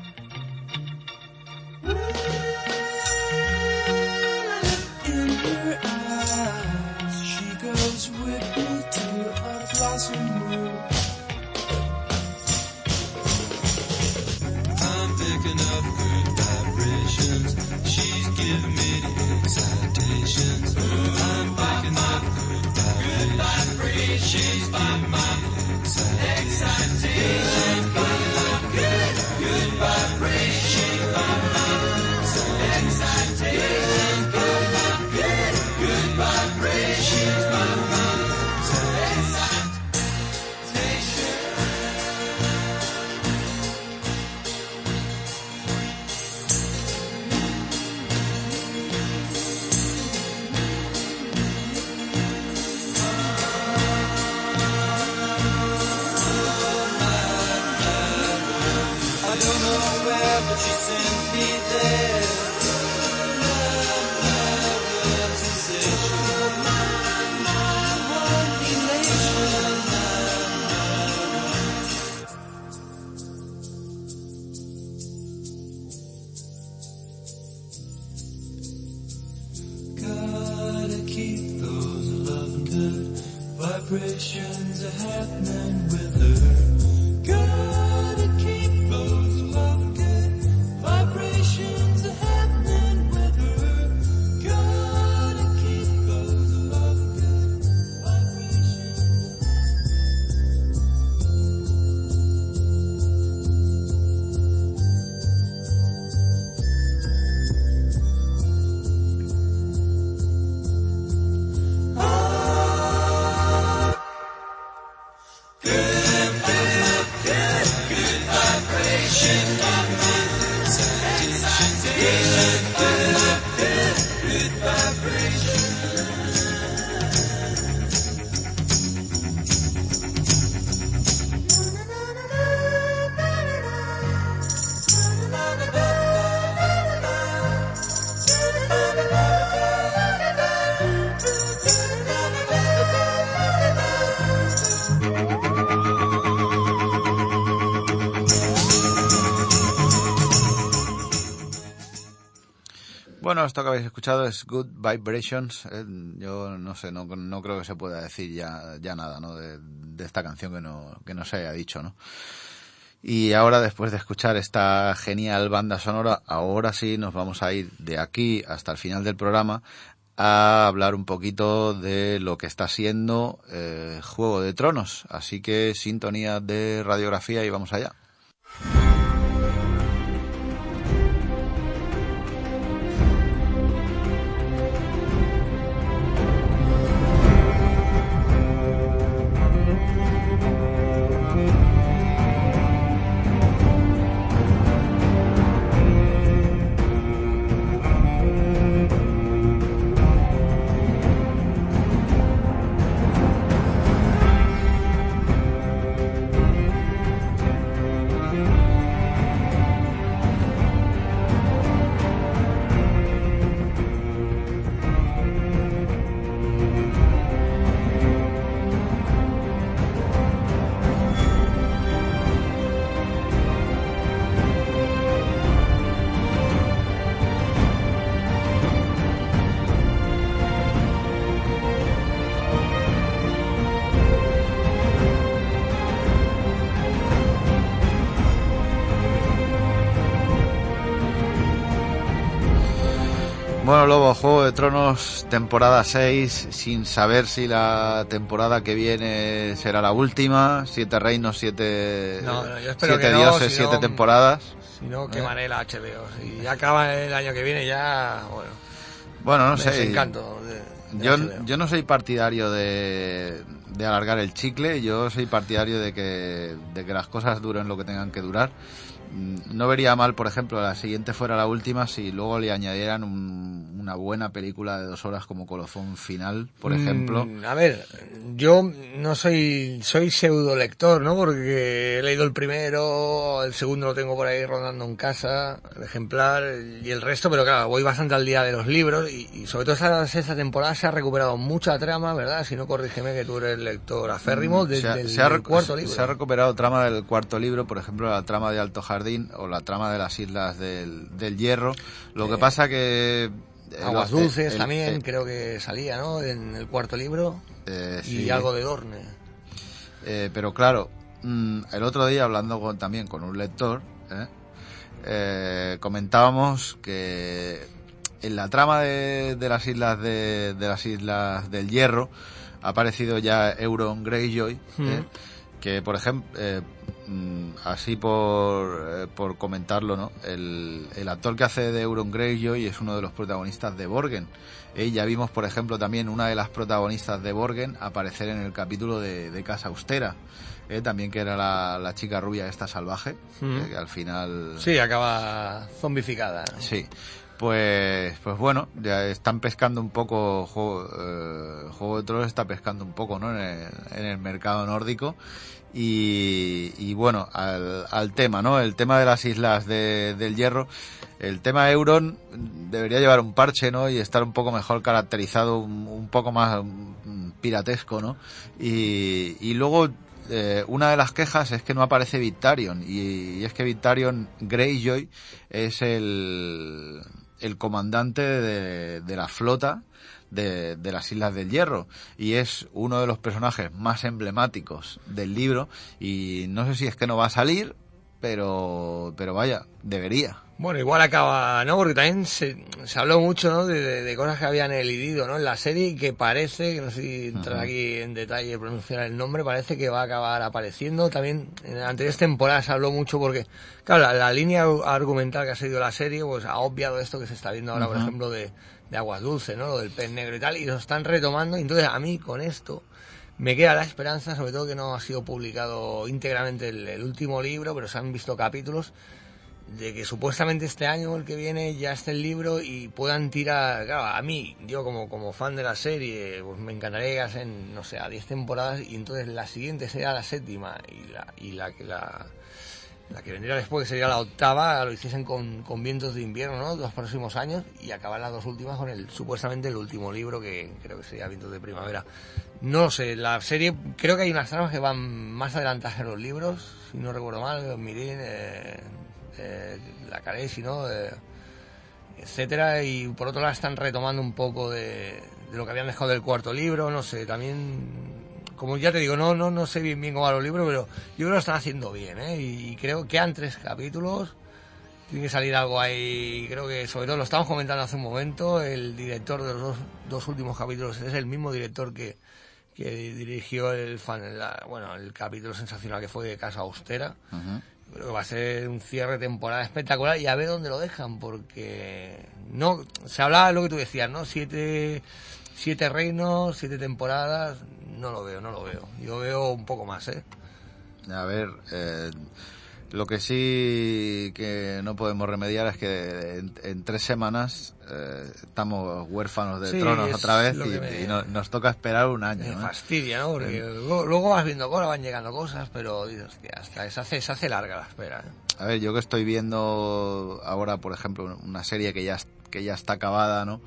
that you sent me there. Bueno, esto que habéis escuchado es Good Vibrations. eh, yo no sé, no, no creo que se pueda decir ya, nada ¿no? de, de esta canción que no, que no se haya dicho. ¿no? Y ahora, después de escuchar esta genial banda sonora, ahora sí nos vamos a ir de aquí hasta el final del programa a hablar un poquito de lo que está siendo eh, Juego de Tronos. Así que sintonía de radiografía y vamos allá. Tronos, temporada 6, sin saber si la temporada que viene será la última. Siete reinos, siete, No, no, siete no, dioses, si siete temporadas. Si no, ¿Eh? quemaré la HBO. Si ya acaba el año que viene, ya, bueno, Bueno, no sé. de, de Yo, HBO. yo no soy partidario de, de alargar el chicle, yo soy partidario de que, de que las cosas duren lo que tengan que durar. Mm, No vería mal, por ejemplo, la siguiente fuera la última si luego le añadieran un- una buena película de dos horas como Colofón Final, por ejemplo. Mm, a ver, yo no soy soy pseudo lector, ¿no? Porque he leído el primero, el segundo lo tengo por ahí rondando en casa, el ejemplar y el resto, pero claro, voy bastante al día de los libros y, y sobre todo esta sexta temporada se ha recuperado mucha trama, ¿verdad? Si no, corrígeme que tú eres lector aférrimo Mm, se, ha, del, se ha del recu- cuarto libro. se ha recuperado trama del cuarto libro, por ejemplo, la trama de Alto Jardín o la trama de las Islas del, del Hierro. Lo que pasa que... eh, Aguas dulces el- también, el- creo que salía, ¿no? En el cuarto libro. eh, Y sí. algo de Dorne. Eh, pero claro, mm, el otro día hablando con- también con un lector, ¿eh? Eh, comentábamos que en la trama de, de las islas de, de las islas del Hierro ha aparecido ya Euron Greyjoy, ¿eh? Mm. que por ejemplo, eh, así por, eh, por comentarlo, ¿no? El, el actor que hace de Euron Greyjoy es uno de los protagonistas de Borgen. Eh, ya vimos, por ejemplo, también una de las protagonistas de Borgen aparecer en el capítulo de, de Casa Austera, eh, también que era la, la chica rubia esta salvaje, Mm. eh, que al final... Sí, acaba zombificada. Sí. Pues, pues bueno, ya están pescando un poco, Juego, eh, Juego de Tronos está pescando un poco, ¿no? En el, mercado nórdico. Y, bueno, al, al tema, ¿no? El tema de las islas de- del hierro. El tema Euron debería llevar un parche, ¿no? Y estar un poco mejor caracterizado, un, un poco más mm, piratesco, ¿no? Y, y luego, eh, una de las quejas es que no aparece Victarion. Y, y es que Victarion Greyjoy es el, el comandante de, la flota de, de las Islas del Hierro y es uno de los personajes más emblemáticos del libro y no sé si es que no va a salir, pero, pero vaya, debería. Bueno, igual acaba, ¿no? Porque también se, se habló mucho, ¿no? De, de- de cosas que habían elidido, ¿no? En la serie y que parece, que no sé si entrar aquí en detalle pronunciar el nombre, parece que va a acabar apareciendo. También en anteriores temporadas se habló mucho porque, claro, la, la línea argumental que ha seguido la serie, pues ha obviado esto que se está viendo ahora, por ejemplo, de, de Aguas Dulce, ¿no? Lo del pez negro y tal, y lo están retomando. Y entonces a mí con esto me queda la esperanza, sobre todo que no ha sido publicado íntegramente el, el último libro, pero se han visto capítulos de que supuestamente este año o el que viene ya esté el libro y puedan tirar, claro, a mí, yo como, como fan de la serie, pues me encantaría que hacen, no sé, a 10 temporadas y entonces la siguiente sería la séptima y la, y la que la, la que vendría después, que sería la octava, lo hiciesen con, con vientos de invierno, ¿no? Los próximos años y acabar las dos últimas con el supuestamente el último libro que creo que sería vientos de primavera. No lo sé, la serie, creo que hay unas tramas que van más adelantadas que los libros, si no recuerdo mal, Mirin, eh, eh, la Caresi, ¿no? Eh, etcétera, y por otro lado están retomando un poco de, lo que habían dejado del cuarto libro, no sé, también como ya te digo, no, no, no sé bien cómo van los libros, pero yo creo que lo están haciendo bien, ¿eh? Y creo que quedan tres capítulos, tiene que salir algo ahí, creo que sobre todo lo estamos comentando hace un momento, el director de los dos, últimos capítulos es el mismo director que, dirigió el, fan, bueno, el capítulo sensacional que fue de Casa Austera. Creo que va a ser un cierre de temporada espectacular y a ver dónde lo dejan, porque no se hablaba de lo que tú decías, ¿no? Siete, siete reinos, siete temporadas, no lo veo, no lo veo. Yo veo un poco más, ¿eh? A ver, eh, lo que sí que no podemos remediar es que en, en tres semanas eh, estamos huérfanos de Sí, tronos otra vez y, me- y nos toca esperar un año. Me fastidia, ¿no? Porque luego, luego vas viendo cosas, van llegando cosas, pero hostia, hasta se hace, se hace larga la espera, ¿eh? A ver, yo que estoy viendo ahora, por ejemplo, una serie que ya, que ya está acabada, ¿no?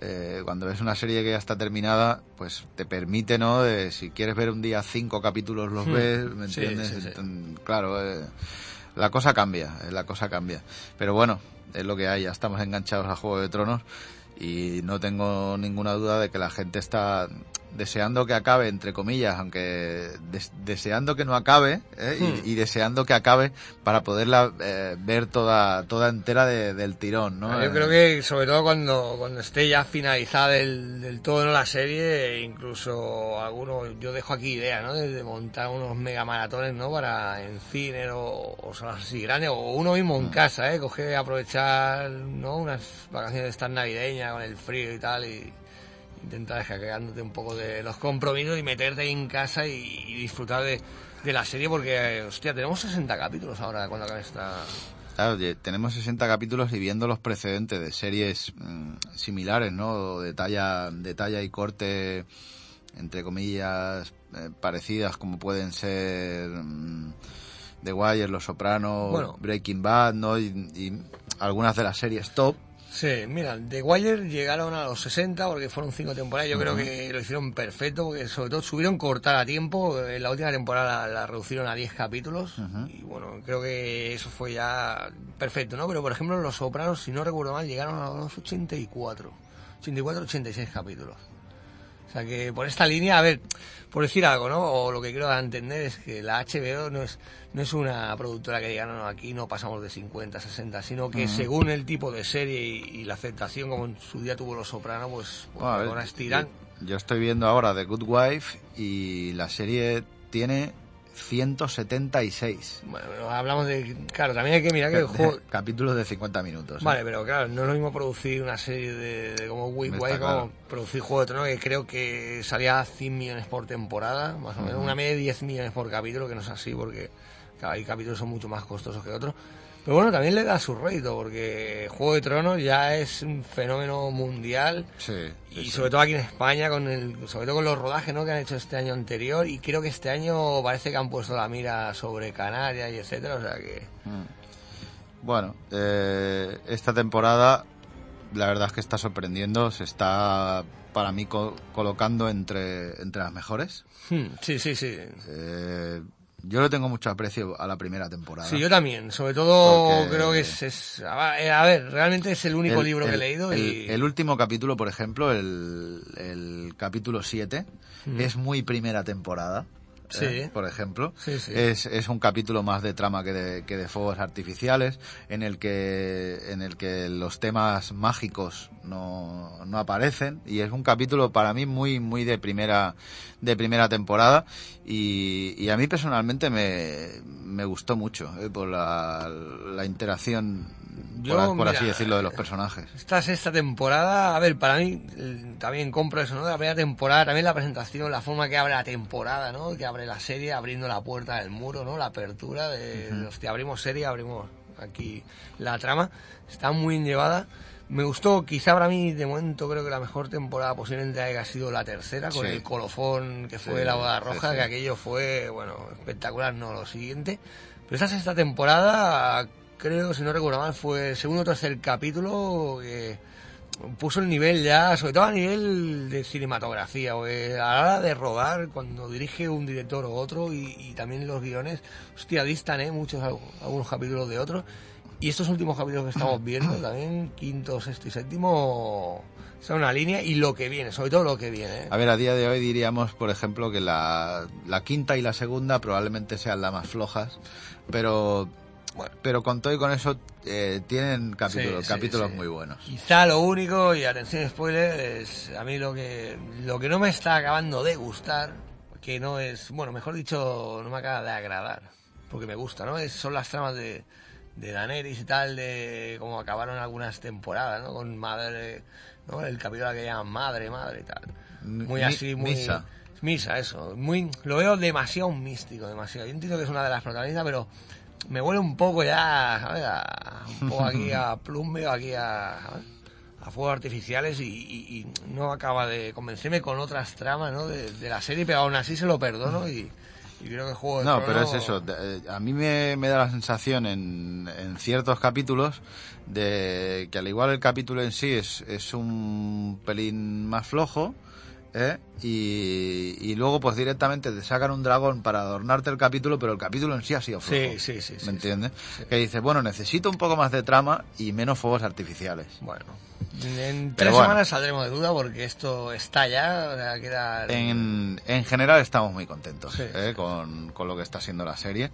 Eh, cuando ves una serie que ya está terminada, pues te permite, ¿no? De, si quieres ver un día cinco capítulos, los Hmm. ves, ¿me entiendes? sí, sí. Enton- Claro, eh, la cosa cambia, eh, la cosa cambia. Pero bueno, es lo que hay, ya estamos enganchados a Juego de Tronos y no tengo ninguna duda de que la gente está deseando que acabe, entre comillas, aunque des- deseando que no acabe ¿eh? y- Hmm. y, deseando que acabe para poderla eh, ver toda toda entera de- del tirón, ¿no? Yo Eh, creo que sobre todo cuando, cuando esté ya finalizada del, del todo ¿no? la serie, incluso algunos, yo dejo aquí ideas, ¿no? De, de montar unos mega maratones, ¿no? Para en cine o, o salas así grandes, o uno mismo en casa, ¿eh? Coger, aprovechar, ¿no? Unas vacaciones estas navideñas con el frío y tal y intentar descargándote un poco de los compromisos y meterte ahí en casa y, y disfrutar de, de la serie porque, hostia, tenemos 60 capítulos ahora cuando acabe esta... Claro, tenemos 60 capítulos y viendo los precedentes de series mm, similares, ¿no? De talla, de talla y corte, entre comillas, eh, parecidas como pueden ser mm, The Wire, Los Sopranos, Bueno. Breaking Bad, ¿no? Y, y algunas de las series top. Sí, mira, The Wire llegaron a los 60 porque fueron cinco temporadas. Yo creo que lo hicieron perfecto porque sobre todo subieron cortar a tiempo. En la última temporada la, la reducieron a 10 capítulos y bueno, creo que eso fue ya perfecto, ¿no? Pero por ejemplo Los Sopranos, si no recuerdo mal, llegaron a los 84. 84, 86 capítulos. O sea que por esta línea, a ver, por decir algo, ¿no? O lo que quiero dar a entender es que la HBO no es, no es una productora que diga, no, no, aquí no pasamos de 50, 60, sino que según el tipo de serie y, y la aceptación, como en su día tuvo Los Sopranos, pues, pues Bueno, a ver, ahora estiran. Yo, yo estoy viendo ahora The Good Wife y la serie tiene 176 Bueno, hablamos de. Claro, también hay que mirar que el juego. capítulos de 50 minutos. ¿eh? Vale, pero claro, no es lo mismo producir una serie de, de como White como claro. producir Juego de Tronos, que creo que salía a 100 millones por temporada, más o menos, una media de 10 millones por capítulo, que no es así porque hay capítulos que son mucho más costosos que otros. Pero bueno, también le da su rédito, porque Juego de Tronos ya es un fenómeno mundial. Sí, Y sí. sobre todo aquí en España, con el, sobre todo con los rodajes ¿no? que han hecho este año anterior, y creo que este año parece que han puesto la mira sobre Canarias y etcétera, o sea que Bueno, eh, esta temporada la verdad es que está sorprendiendo, se está para mí co- colocando entre, entre las mejores. hmm, sí, sí, sí. Eh, yo le tengo mucho aprecio a la primera temporada. Sí, yo también. Sobre todo Porque- creo que es... es- a ver, ver, realmente es el único El- libro que he leído el, y... el último capítulo, por ejemplo, el, el capítulo 7, es muy primera temporada. Sí. ¿eh? por ejemplo. Sí, sí. Es, es un capítulo más de trama que de, que de fuegos artificiales, en el que, en el que los temas mágicos no, no aparecen, y es un capítulo para mí muy, muy de primera, de primera temporada, y, y a mí personalmente me, me gustó mucho, ¿eh? por la, la interacción, Yo, por, por mira, así decirlo, de los personajes. Esta sexta temporada, a ver, para mí eh, también compro eso, ¿no? La primera temporada, también la presentación, la forma que abre la temporada, ¿no? Que abre la serie abriendo la puerta del muro, ¿no? La apertura de, de, hostia, abrimos serie, abrimos aquí la trama. Está muy bien llevada. Me gustó, quizá para mí, de momento, creo que la mejor temporada posiblemente haya sido la tercera, con Sí. el colofón que fue Sí, la boda roja, sí. que aquello fue, bueno, espectacular, no lo siguiente. Pero esta sexta temporada, creo, si no recuerdo mal, fue el segundo o tercer capítulo que puso el nivel ya, sobre todo a nivel de cinematografía, porque a la hora de rodar, cuando dirige un director o otro, y, y también los guiones, hostia, distan, ¿eh? Muchos, algunos capítulos de otros. Y estos últimos capítulos que estamos viendo, también quinto, sexto y séptimo, son una línea y lo que viene, sobre todo lo que viene. ¿eh? A ver, a día de hoy diríamos, por ejemplo, que la, la quinta y la segunda probablemente sean las más flojas, pero pero con todo y con eso eh, tienen Sí, sí, capítulos sí. muy buenos. Quizá lo único, y atención spoiler, es a mí lo que, lo que no me está acabando de gustar, que no es, bueno, mejor dicho, no me acaba de agradar, porque me gusta, ¿no? Es- son las tramas de, de Daenerys y tal, de cómo acabaron algunas temporadas, ¿no? Con madre, ¿no? El capítulo que llaman madre, madre y tal. Muy así, muy... misa. Misa, eso. Muy, lo veo demasiado místico, demasiado. Yo entiendo que es una de las protagonistas, pero me huele un poco ya, ¿sabes? A- un poco aquí a plumbe, aquí a, a fuegos artificiales y, y- y no acaba de convencerme con otras tramas, ¿no? De, de la serie, pero aún así se lo perdono y, y creo que Juego de No, pero es eso. A mí me, me da la sensación en, en ciertos capítulos de que al igual el capítulo en sí es, es un pelín más flojo, ¿eh? y, y luego pues directamente te sacan un dragón para adornarte el capítulo, pero el capítulo en sí ha sido flojo. Sí, sí, sí. sí, ¿Me entiendes? Que dices, bueno, necesito un poco más de trama y menos fuegos artificiales. Bueno, en tres bueno. semanas saldremos de duda porque esto está ya, o sea, queda... En, en general estamos muy contentos Sí. ¿eh? con, con lo que está siendo la serie.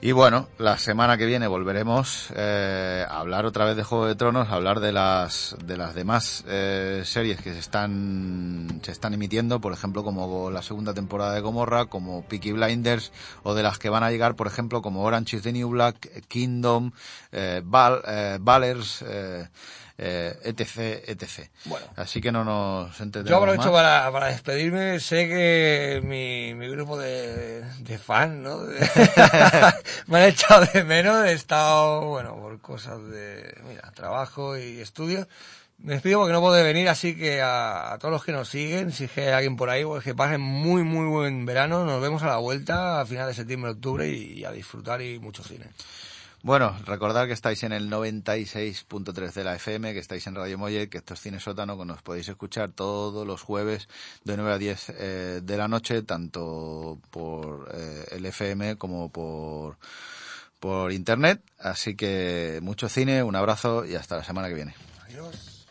Y bueno, la semana que viene volveremos eh, a hablar otra vez de Juego de Tronos, a hablar de las de las demás eh, series que se están se están emitiendo, por ejemplo, como la segunda temporada de Gomorra, como Peaky Blinders, o de las que van a llegar, por ejemplo, como Orange is the New Black, Kingdom, eh, Val, eh, Valers, eh, etc, etc. Bueno. Así que no nos entendemos Yo aprovecho más. para, para despedirme. Sé que mi, mi grupo de, de fan, ¿no? me han echado de menos. He estado, bueno, por cosas de, mira, trabajo y estudios. Me despido porque no puedo venir, así que a, a todos los que nos siguen, si es que hay alguien por ahí, pues que pasen muy, muy buen verano. Nos vemos a la vuelta a final de septiembre, octubre y, a disfrutar y mucho cine. Bueno, recordad que estáis en el 96.3 de la FM, que estáis en Radio Mollet, que esto es Cine que nos podéis escuchar todos los jueves de 9 a 10 eh, de la noche, tanto por eh, el FM como por, por Internet. Así que mucho cine, un abrazo y hasta la semana que viene. Adiós.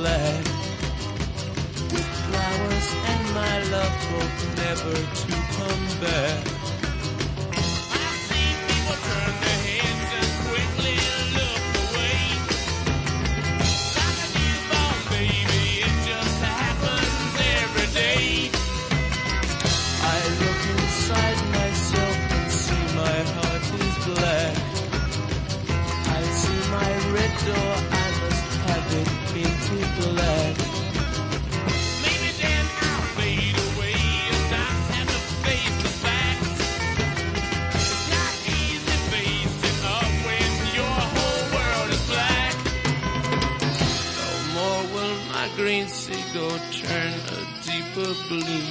Black with flowers and my love hope never to come back. Green seagull turn a deeper blue.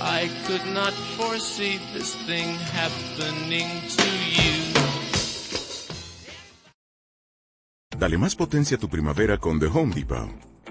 I could not foresee this thing happening to you. Dale más potencia a tu primavera con The Home Depot.